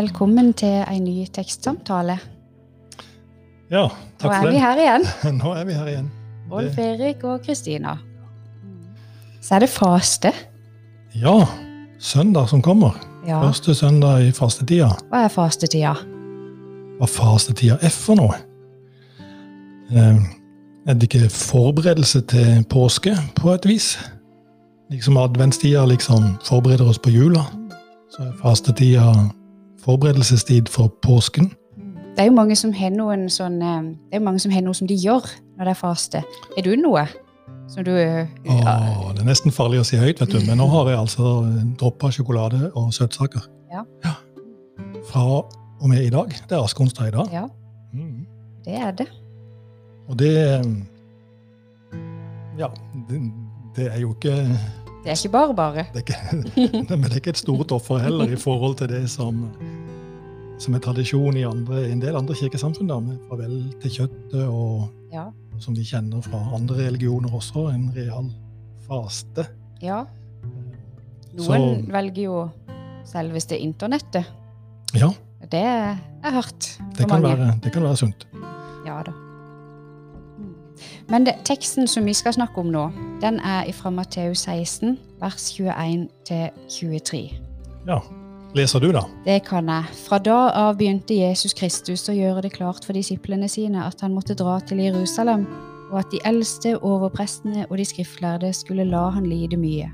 Velkommen til en ny tekstsamtale. Ja, takk for det. Nå er vi her igjen. Nå er vi her igjen. Rolf Erik og Kristina. Så er det faste. ja, søndag som kommer. Ja. Første søndag i fastetida. Hva er fastetida? Hva fastetida er for noe? Eh, er det ikke forberedelse til påske, på et vis? Liksom adventstida liksom forbereder oss på jula, så er fastetida forberedelsestid for påsken. Det er jo mange som har noen sånne Det er jo mange som har noe som de gjør når det er faste. Er du noe som du ja, Åh, det er nesten farlig å si høyt, vet du, men nå har jeg altså droppa sjokolade og søtsaker. Ja. Fra og med i dag. Det er askeonsdag i dag. ja, Mm. det er det. Og det Ja, det, det er jo ikke Det er ikke bare bare. det er ikke, Men det er ikke et stort offer heller i forhold til det som, som er tradisjon i, andre, en del andre kirkesamfunn. da, med farvel til kjøttet, og Ja. som de kjenner fra andre religioner også, en real faste. ja. Noen Så- velger jo selveste internettet. Ja, Det er hørt det kan, være, det kan være sunt. Ja da. Men det, teksten som vi skal snakke om nå, den er fra Matteus 16, vers 21-23. Ja. Leser du, da? Det kan jeg. Fra da av begynte Jesus Kristus å gjøre det klart for disiplene sine at han måtte dra til Jerusalem, og at de eldste overprestene og de skriftlærde skulle la han lide mye.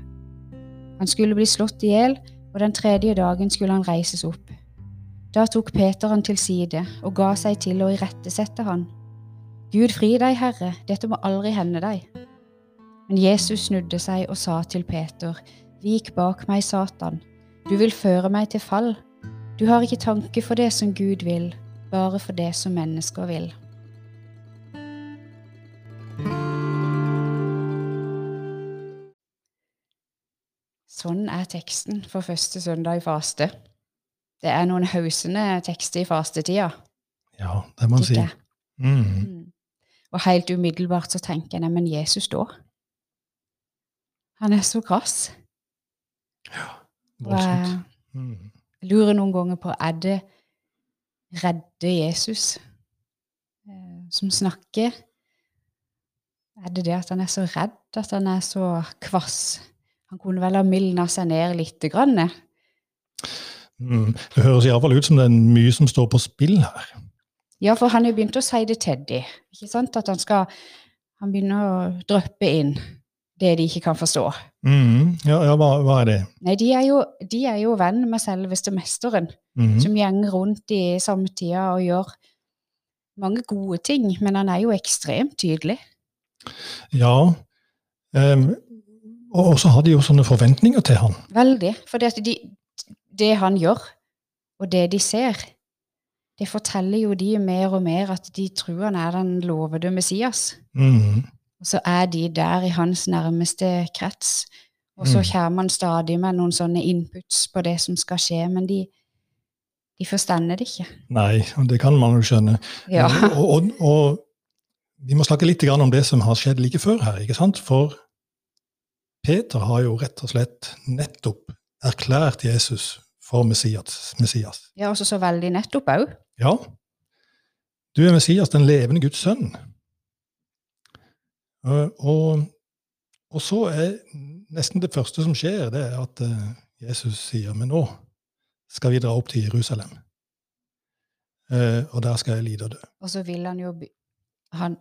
Han skulle bli slått i hjel, og den tredje dagen skulle han reises opp. Da tok Peter han til side og ga seg til å irettesette han. Gud fri deg, Herre, dette må aldri hende deg. Men Jesus snudde seg og sa til Peter, Vik bak meg, Satan. Du vil føre meg til fall. Du har ikke tanke for det som Gud vil, bare for det som mennesker vil. Sånn er teksten for første søndag i faste. Det er noen hausende tekster i fastetida. Ja, det må man si. Ikke? Mm. Og helt umiddelbart så tenker jeg, men Jesus da? Han er så krass. Ja, Voldsomt. jeg Mm. lurer noen ganger på, er det redde Jesus eh, som snakker? Er det det at han er så redd, at han er så kvass? Han kunne vel ha mildna seg ned lite grann? Mm. Det høres iallfall ut som det er mye som står på spill her. Ja, for han har begynt å si det til dem. Ikke sant? At han skal Han begynner å dryppe inn det de ikke kan forstå. Mm. Ja, ja hva, hva er det? Nei, de er jo, de er jo venn med selveste mesteren, Mm. som gjenger rundt i samtida og gjør mange gode ting, men han er jo ekstremt tydelig. Ja. Um, og og så har de jo sånne forventninger til han. Veldig. For det, de, det han gjør, og det de ser, det forteller jo de mer og mer at de tror han er den lovede Messias. Mm. Og så er de der i hans nærmeste krets. Og så Mm. kommer han stadig med noen sånne inputs på det som skal skje, men de, de forstår det ikke. Nei, og det kan man jo skjønne. Ja. Og, og, og vi må snakke litt om det som har skjedd like før her. ikke sant? For Peter har jo rett og slett nettopp erklært Jesus for Messias. Messias. ja, også så veldig nettopp òg. Ja, du er Messias, den levende Guds sønn. Og, og, og så er nesten det første som skjer, det er at eh, Jesus sier men nå skal vi dra opp til Jerusalem. Eh, og der skal jeg lide og dø. Og så vil han jo han,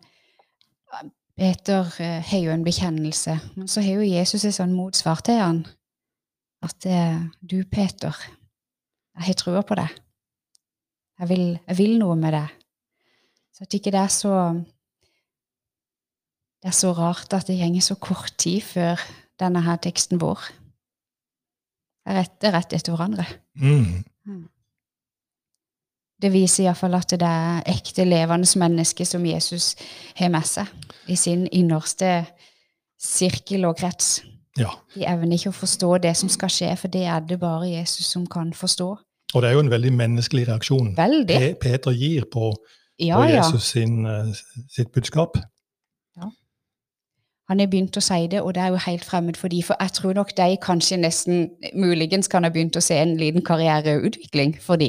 Peter eh, har jo en bekjennelse, men så har jo Jesus et sånn motsvar til han. At eh, du, Peter, jeg har trua på deg. Jeg vil, jeg vil noe med det. Så at ikke det er så Det er så rart at det gjenger så kort tid før denne her teksten vår. Det er rett, rett etter hverandre. Mm. Det viser iallfall at det er ekte, levende mennesker som Jesus har med seg i sin innerste sirkel og krets. Ja. De evner ikke å forstå det som skal skje, for det er det bare Jesus som kan forstå. Og det er jo en veldig menneskelig reaksjon Veldig. Pe Peter gir på, Ja, på ja. Jesus sin, eh, sitt budskap. Han har begynt å si det, og det er jo helt fremmed for de, for jeg tror nok de kanskje nesten muligens kan ha begynt å se en liten karriereutvikling for de.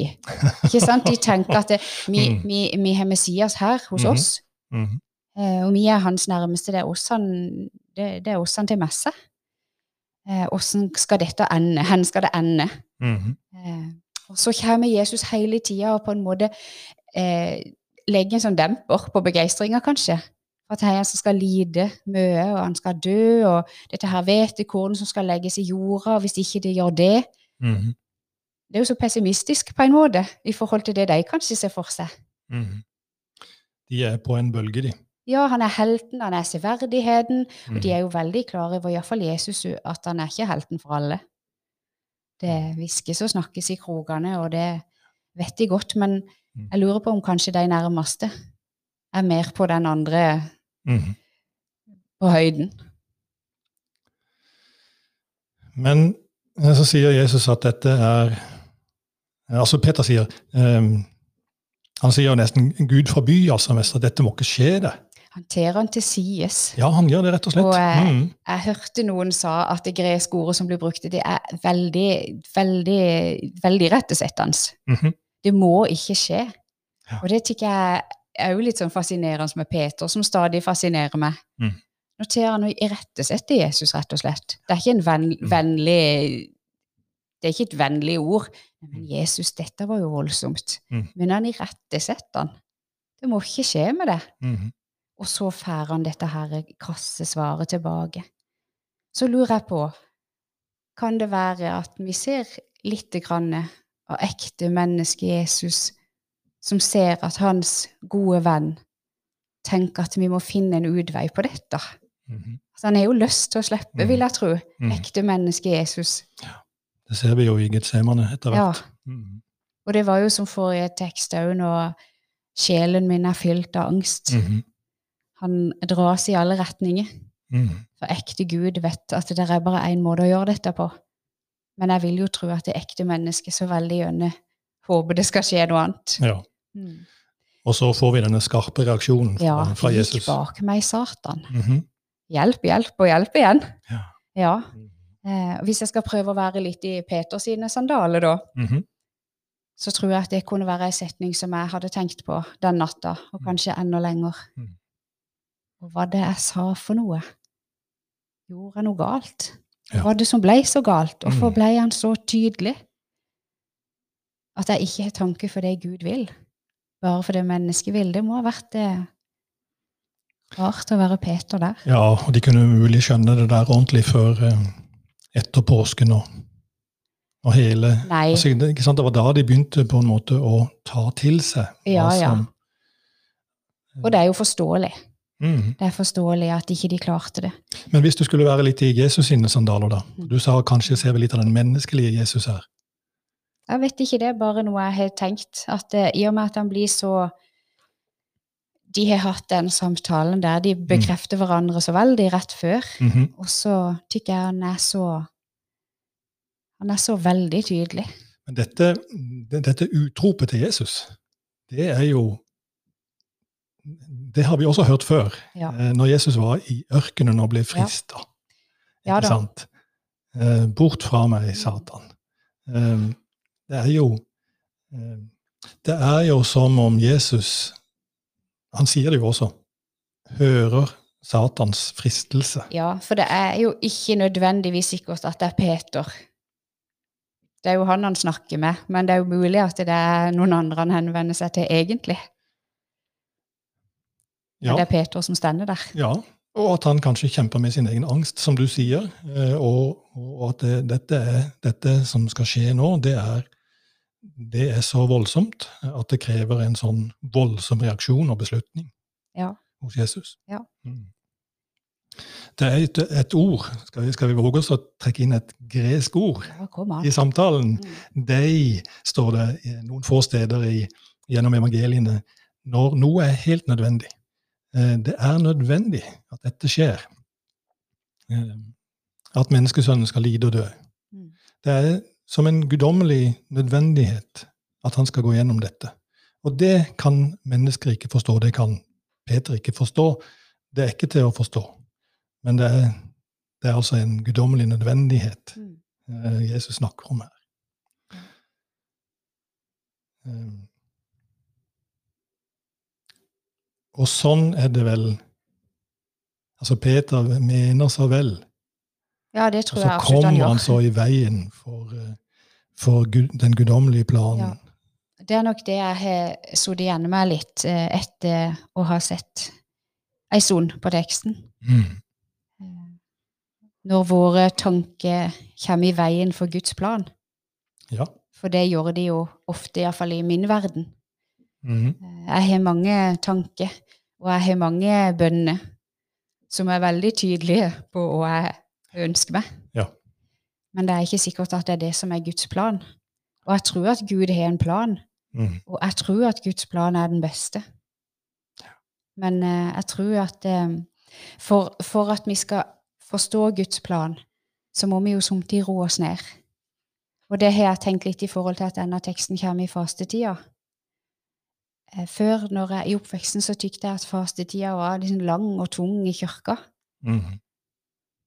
Ikke sant? De tenker at det, vi, Mm. vi, vi har Messias her hos Mhm. oss, mm eh, og vi er hans nærmeste. Det er oss han, det, det er oss han til messe. Åssen skal dette ende? Hvor skal det ende? Mhm. Og så kommer Jesus hele tida og på en måte eh, legger en sånn demper på begeistringa, kanskje. At det er en som skal lide mye, og han skal dø, og dette her hvetekornet som skal legges i jorda, og hvis ikke det gjør det Mhm. Det er jo så pessimistisk på en måte i forhold til det de kanskje ser for seg. Mhm. De er på en bølge, de. Ja, han er helten, han er severdigheten, og Mhm. de er jo veldig klar over, iallfall Jesus, at han er ikke helten for alle. Det hviskes og snakkes i krokene, og det vet de godt, men Mm. jeg lurer på om kanskje de nærmeste er mer på den andre Mhm. på høyden. Men eh, så sier Jesus at dette er Altså Peter sier um, Han sier jo nesten Gud forby altså mest at dette må ikke skje, det. Han ter han til sies. Ja, han gjør det rett og slett. Og, jeg, mm. Jeg hørte noen sa at det greske ordet som blir brukt, det er veldig, veldig, veldig rettesettende. Mhm. Det må ikke skje. Ja. Og det tykker jeg er jo litt sånn fascinerende med Peter, som stadig fascinerer meg. Mm. Nå ter han å irettesette Jesus, rett og slett. Det er ikke en venn, Mm. vennlig Det er ikke et vennlig ord. Men Jesus, dette var jo voldsomt. Mm. Men han irettesetter han. Det må ikke skje med det. Mhm. Og så får han dette her krasse svaret tilbake. Så lurer jeg på, kan det være at vi ser litt grann av ekte menneske Jesus, som ser at hans gode venn tenker at vi må finne en utvei på dette? Mhm. Altså, han har jo lyst til å slippe, Mm. vil jeg tro. Mhm. Ekte menneske Jesus. Det ser vi jo i Getsemane etter Ja. hvert. Mhm. Og det var jo som forrige tekst òg, når sjelen min er fylt av angst. Mhm. Han dras i alle retninger. Mm. For ekte Gud vet at det er bare én måte å gjøre dette på. Men jeg vil jo tro at det ekte mennesket så veldig gjerne håper det skal skje noe annet. Ja. Og så får vi denne skarpe reaksjonen fra, Ja, fra Jesus. bak meg, Satan. Mhm. Hjelp, hjelp og hjelp igjen. Ja. Ja. Eh, hvis jeg skal prøve å være litt i Peters sine sandaler, da, Mhm. så tror jeg at det kunne være en setning som jeg hadde tenkt på den natta, og kanskje enda lenger. Mm. Og hva det jeg sa for noe? Gjorde jeg noe galt? Ja. Hva var det som ble så galt? Hvorfor Mm. ble han så tydelig? At jeg ikke har tanke for det Gud vil, bare for det mennesket vil. Det må ha vært det rart å være Peter der. Ja, og de kunne umulig skjønne det der ordentlig før eh, etter påsken og, og hele altså, det, ikke sant? det var da de begynte på en måte å ta til seg Ja, Ja, ja. Og det er jo forståelig. Mhm. Det er forståelig at ikke de klarte det. Men hvis du skulle være litt i Jesus sine sandaler, da. Mm. Du sa kanskje ser vi litt av den menneskelige Jesus her. Jeg vet ikke, det er bare noe jeg har tenkt. At uh, i og med at han blir så De har hatt den samtalen der de bekrefter hverandre så veldig rett før. Mhm. Og så tykker jeg han er så Han er så veldig tydelig. Men dette, dette utropet til Jesus, det er jo Det har vi også hørt før. Ja. Eh, Når Jesus var i ørkenen og ble frista. Ja Ja. Eh, Bort fra meg, Satan. Eh, Det er jo Det er jo som om Jesus Han sier det jo også. Hører Satans fristelse. Ja, for det er jo ikke nødvendigvis sikkert at det er Peter. Det er jo han han snakker med, men det er jo mulig at det er noen andre han henvender seg til egentlig. Ja. det er Peter som stender der. Ja, og at han kanskje kjemper med sin egen angst, som du sier. eh, Og, og at det, dette, er, dette som skal skje nå, det er, det er så voldsomt at det krever en sånn voldsom reaksjon og beslutning Ja. hos Jesus. Ja. Mm. Det er et, et ord, skal vi, skal vi våge oss å trekke inn et gresk ord Ja, i samtalen? Mm. Dei, står det noen få steder i, gjennom evangeliene, når noe er helt nødvendig. Eh, Det er nødvendig at dette skjer. Eh, At menneskesønnen skal lide og dø. Mm. Det er som en guddommelig nødvendighet at han skal gå gjennom dette. Og det kan mennesker ikke forstå. Det kan Peter ikke forstå. Det er ikke til å forstå. Men det er, det er altså en guddommelig nødvendighet Mm. eh, Jesus snakker om her. Eh, Og sånn er det vel Altså, Peter mener så vel, Ja, det tror jeg absolutt han gjør. Så kommer han så i veien for, eh, for Gud, den guddommelige planen. Ja. Det er nok det jeg har sittet igjen med litt eh, etter å ha sett ei stund på teksten. Mm. Når våre tanker kommer i veien for Guds plan. Ja. For det gjør de jo ofte, iallfall i min verden. Eh, Jeg har mange tanker, og jeg har mange bønner som er veldig tydelige på hva jeg ønsker meg. Ja. Men det er ikke sikkert at det er det som er Guds plan. Og jeg tror at Gud har en plan, mm. og jeg tror at Guds plan er den beste. Men eh, jeg tror at eh, for, for at vi skal forstå Guds plan, så må vi jo samtidig roe oss ned. Og det har jeg tenkt litt i forhold til at denne teksten kommer i fastetida. Eh, Før, når jeg, i oppveksten, så tykte jeg at fastetida var liksom lang og tung i kirka. Mhm.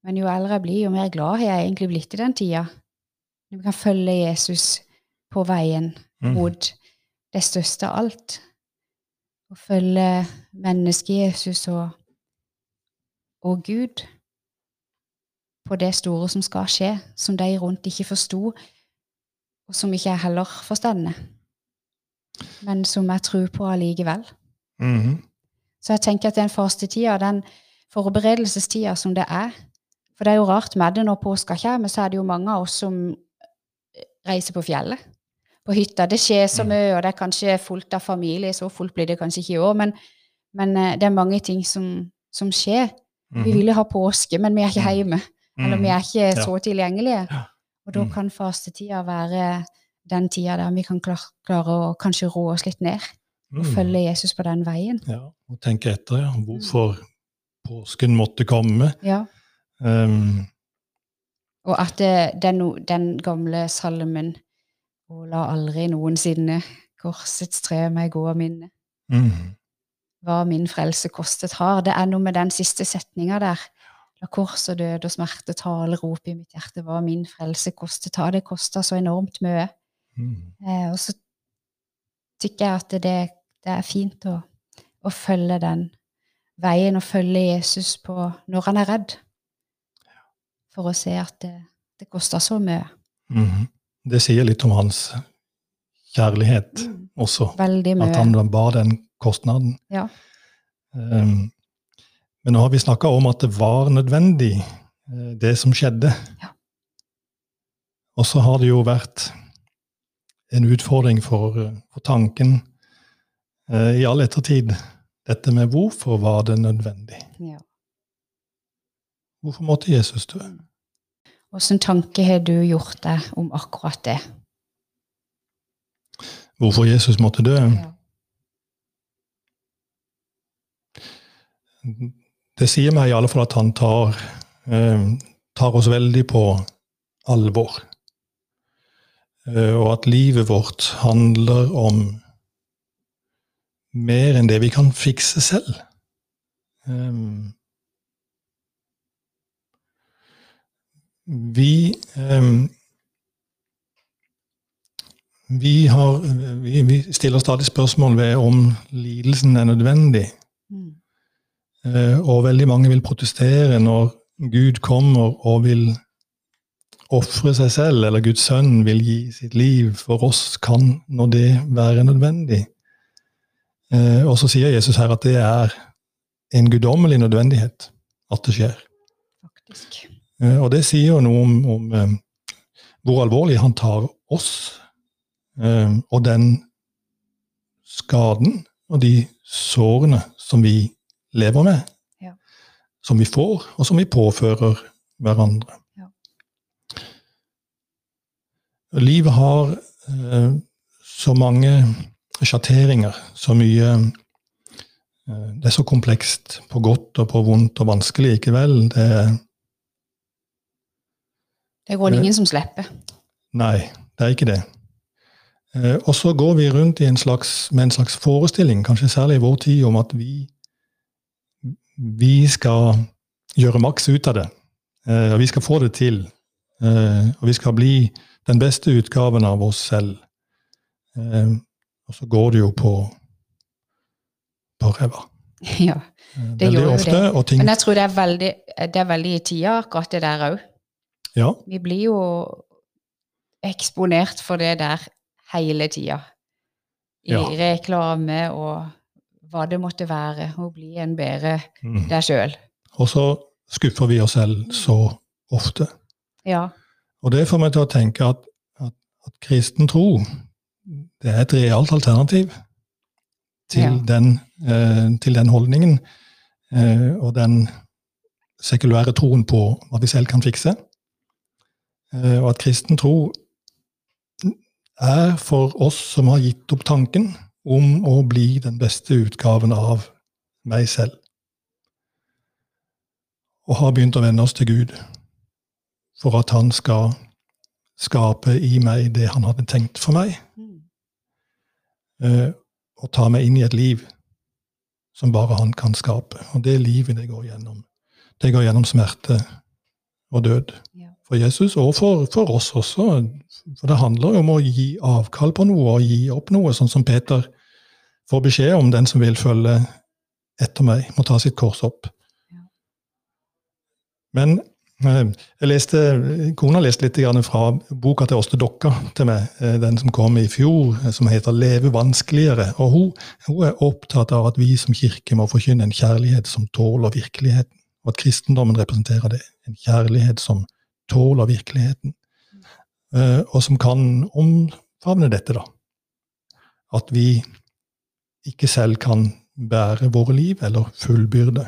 Men jo eldre jeg blir, jo mer glad har jeg egentlig blitt i den tida. Når vi kan følge Jesus på veien Mhm. mot det største av alt. Å følge mennesket Jesus og, og Gud på det store som skal skje, som de rundt ikke forsto, og som ikke jeg heller forstår, men som jeg tror på allikevel. Mhm. Så jeg tenker at den fastetida, den forberedelsestida som det er For det er jo rart med det når påska kommer, så er det jo mange av oss som reiser på fjellet. På hytta. Det skjer så Mm. mye, og det er kanskje fullt av familie. Så fullt blir det kanskje ikke i år, men, men eh, det er mange ting som, som skjer. Vi Mhm. vil jo ha påske, men vi er ikke Mm. hjemme. Eller vi er ikke så tilgjengelige. Og da Mm. kan fastetida være den tida der vi kan klar- klare å kanskje roe oss litt ned. Og mm. følge Jesus på den veien. Ja, og tenke etter ja, hvorfor påsken måtte komme. Ja. Um, Og at det, den, den gamle salmen Og la aldri noensinne korsets tre meg gå av minne. Mm. Hva min frelse kostet har. Det er noe med den siste setninga der. La kors og død og smerte tale, rop i mitt hjerte. Hva min frelse kostet har. Det kosta så enormt mye. Mhm. Eh, og så tykker jeg at det, det er fint å, å følge den veien og følge Jesus på når han er redd. For å se at det, det koster så mye. Mm. Det sier litt om hans kjærlighet også. Veldig mye. At han bar den kostnaden. Ja. Um, men nå har vi snakka om at det var nødvendig, eh, det som skjedde. Ja. Og så har det jo vært en utfordring for, for tanken eh, i all ettertid. Dette med hvorfor var det nødvendig? Ja. Hvorfor måtte Jesus dø? Hvilken tanke har du gjort deg om akkurat det? Hvorfor Jesus måtte dø? Ja. Det sier meg i alle fall at han tar, eh, tar oss veldig på alvor. Eh, og at livet vårt handler om mer enn det vi kan fikse selv. Eh, vi eh, vi, har, vi, vi stiller stadig spørsmål ved om lidelsen er nødvendig. Mm. Og veldig mange vil protestere når Gud kommer og vil ofre seg selv, eller Guds sønn vil gi sitt liv for oss. Kan nå det være nødvendig? Eh, Og så sier Jesus her at det er en guddommelig nødvendighet at det skjer. Faktisk. Eh, Og det sier jo noe om, om eh, hvor alvorlig han tar oss, og den skaden og de sårene som vi lever med, Ja. som vi får, og som vi påfører hverandre. Ja. Livet har eh, så mange sjatteringer, så mye eh, Det er så komplekst på godt og på vondt og vanskelig likevel. Det Det går det ingen som slipper. Nei, det er ikke det. Eh, og så går vi rundt i en slags, med en slags forestilling, kanskje særlig i vår tid, om at vi, vi skal gjøre maks ut av det. Eh, og vi skal få det til. Eh, og vi skal bli den beste utgaven av oss selv. Eh, og så går det jo på, på ræva. Ja, Eh, Det Veldig gjør jo det. Ting men jeg tror det er veldig, det er veldig i tida, akkurat det der òg. Ja, Vi blir jo eksponert for det der hele tida. I Ja. reklame og hva det måtte være. Å bli en bedre mm. deg sjøl. Og så skuffer vi oss selv så ofte. Ja. Og det får meg til å tenke at, at, at kristen tro det er et realt alternativ til, Ja. den, eh, til den holdningen eh, og den sekulære troen på hva vi selv kan fikse. Eh, og at kristen tro er for oss som har gitt opp tanken om å bli den beste utgaven av meg selv. Og har begynt å vende oss til Gud for at han skal skape i meg det han hadde tenkt for meg, Mm. eh, og ta meg inn i et liv som bare han kan skape. Og det livet det går gjennom. Det går gjennom smerte og død. Ja. For Jesus, og for, for oss også. For det handler jo om å gi avkall på noe og gi opp noe, sånn som Peter får beskjed om den som vil følge etter meg, må ta sitt kors opp. Ja. Men jeg leste, Kona leste litt fra boka til Åste Dokka til meg, eh, den som kom i fjor, eh, som heter 'Leve vanskeligere'. Og hun, hun er opptatt av at vi som kirke må forkynne en kjærlighet som tåler virkeligheten. Og at kristendommen representerer det. En kjærlighet som tåler virkeligheten. Eh, Og som kan omfavne dette, da. At vi ikke selv kan bære våre liv, eller fullbyrde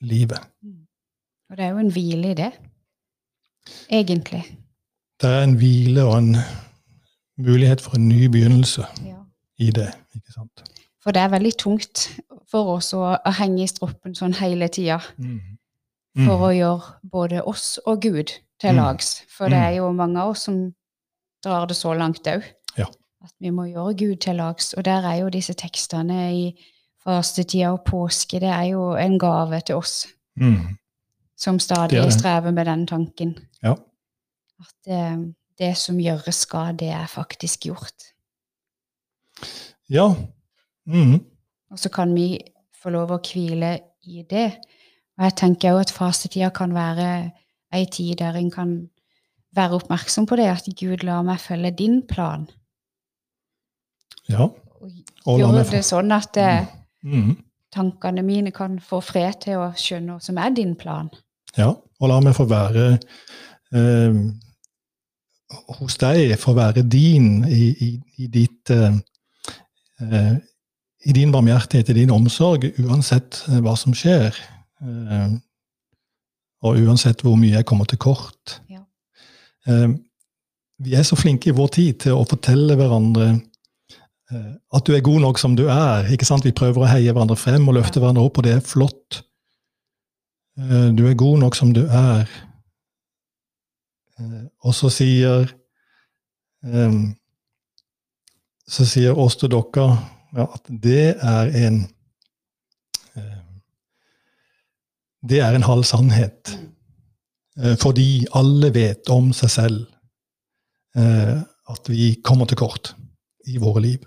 livet. Og det er jo en hvile i det. Egentlig. Det er en hvile og en mulighet for en ny begynnelse Ja. i det. ikke sant? For det er veldig tungt for oss å, å henge i stroppen sånn hele tida. For å gjøre både oss og Gud til Mm. lags. For det Mm. er jo mange av oss som drar det så langt òg. Ja. At vi må gjøre Gud til lags. Og der er jo disse tekstene i fastetida og påske, det er jo en gave til oss Mm. Som stadig Det det. strever med den tanken. Ja. At det, det som gjøres skal, det er faktisk gjort. Ja. Mm. Og så kan vi få lov å hvile i det. Og jeg tenker jo at fasetida kan være ei tid der en kan være oppmerksom på det, at Gud lar meg følge din plan. ja. Og gjøre det sånn at mm. Mm. Tankene mine kan få fred til å skjønne hva som er din plan. Ja, og la meg få være eh, hos deg, få være din i, i, i ditt eh, eh, I din barmhjertighet, i din omsorg, uansett eh, hva som skjer. Eh, og uansett hvor mye jeg kommer til kort. Ja. Eh, vi er så flinke i vår tid til å fortelle hverandre at du er god nok som du er. ikke sant? Vi prøver å heie hverandre frem og løfte hverandre opp, og det er flott. Eh, Du er god nok som du er. Eh, Og så sier eh, Så sier oss til dere ja, at det er en eh, Det er en halv sannhet. Eh, Fordi alle vet om seg selv eh, at vi kommer til kort i våre liv.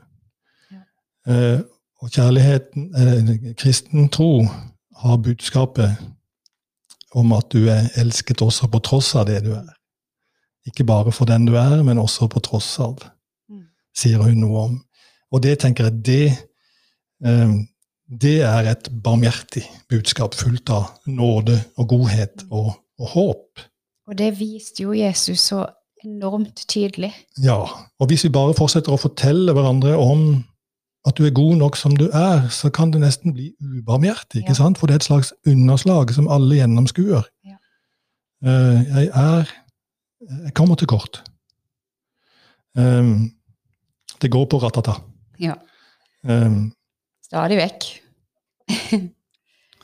Eh, Og kjærligheten, eh, kristen tro, har budskapet om at du er elsket også på tross av det du er. Ikke bare for den du er, men også på tross av, Mm. sier hun noe om. Og det tenker jeg, det, eh, det er et barmhjertig budskap fullt av nåde og godhet og, og håp. Og det viste jo Jesus så enormt tydelig. Ja, og hvis vi bare fortsetter å fortelle hverandre om at du er god nok som du er, så kan det nesten bli ubarmhjertig, ikke Ja. sant? For det er et slags underslag som alle gjennomskuer. Ja. Eh, jeg er Jeg kommer til kort. Um, det går på ratata. Ja. Um, Stadig vekk.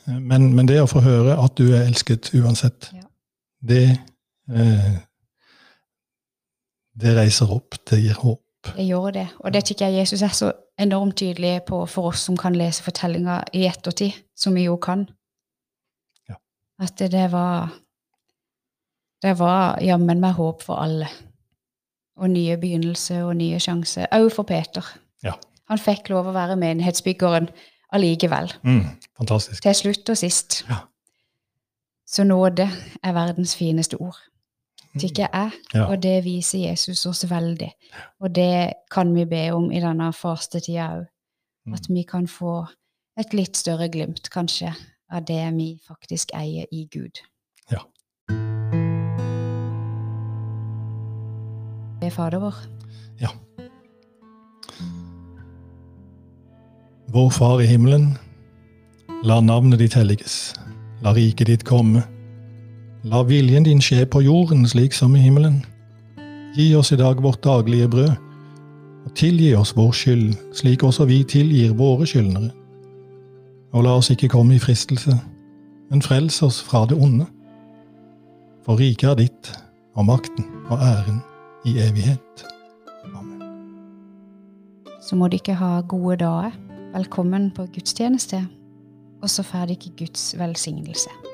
men, men det å få høre at du er elsket uansett, Ja. det eh, Det reiser opp, det gir håp. Det gjør det. Og det tykker jeg Jesus er så enormt tydelig på for oss som kan lese fortellinga i ettertid, som vi jo kan. Ja. At det var Det var jammen meg håp for alle. Og nye begynnelser og nye sjanser. Òg for Peter. Ja. Han fikk lov å være menighetsbyggeren allikevel. Mm, fantastisk. Til slutt og sist. Ja. Så nåde er verdens fineste ord. Tykker jeg. Ja. Og det viser Jesus oss veldig. Og det kan vi be om i denne fastetida òg. Mm. At vi kan få et litt større glimt, kanskje, av det vi faktisk eier i Gud. Ja. Er Fader vår. Ja. Vår Far i himmelen. La navnet ditt helliges. La riket ditt komme. La viljen din skje på jorden slik som i himmelen. Gi oss i dag vårt daglige brød, og tilgi oss vår skyld, slik også vi tilgir våre skyldnere. Og la oss ikke komme i fristelse, men frels oss fra det onde. For riket er ditt, og makten og æren i evighet. Amen. Så må dere ha gode dager. Velkommen på gudstjeneste. Og så får dere Guds velsignelse.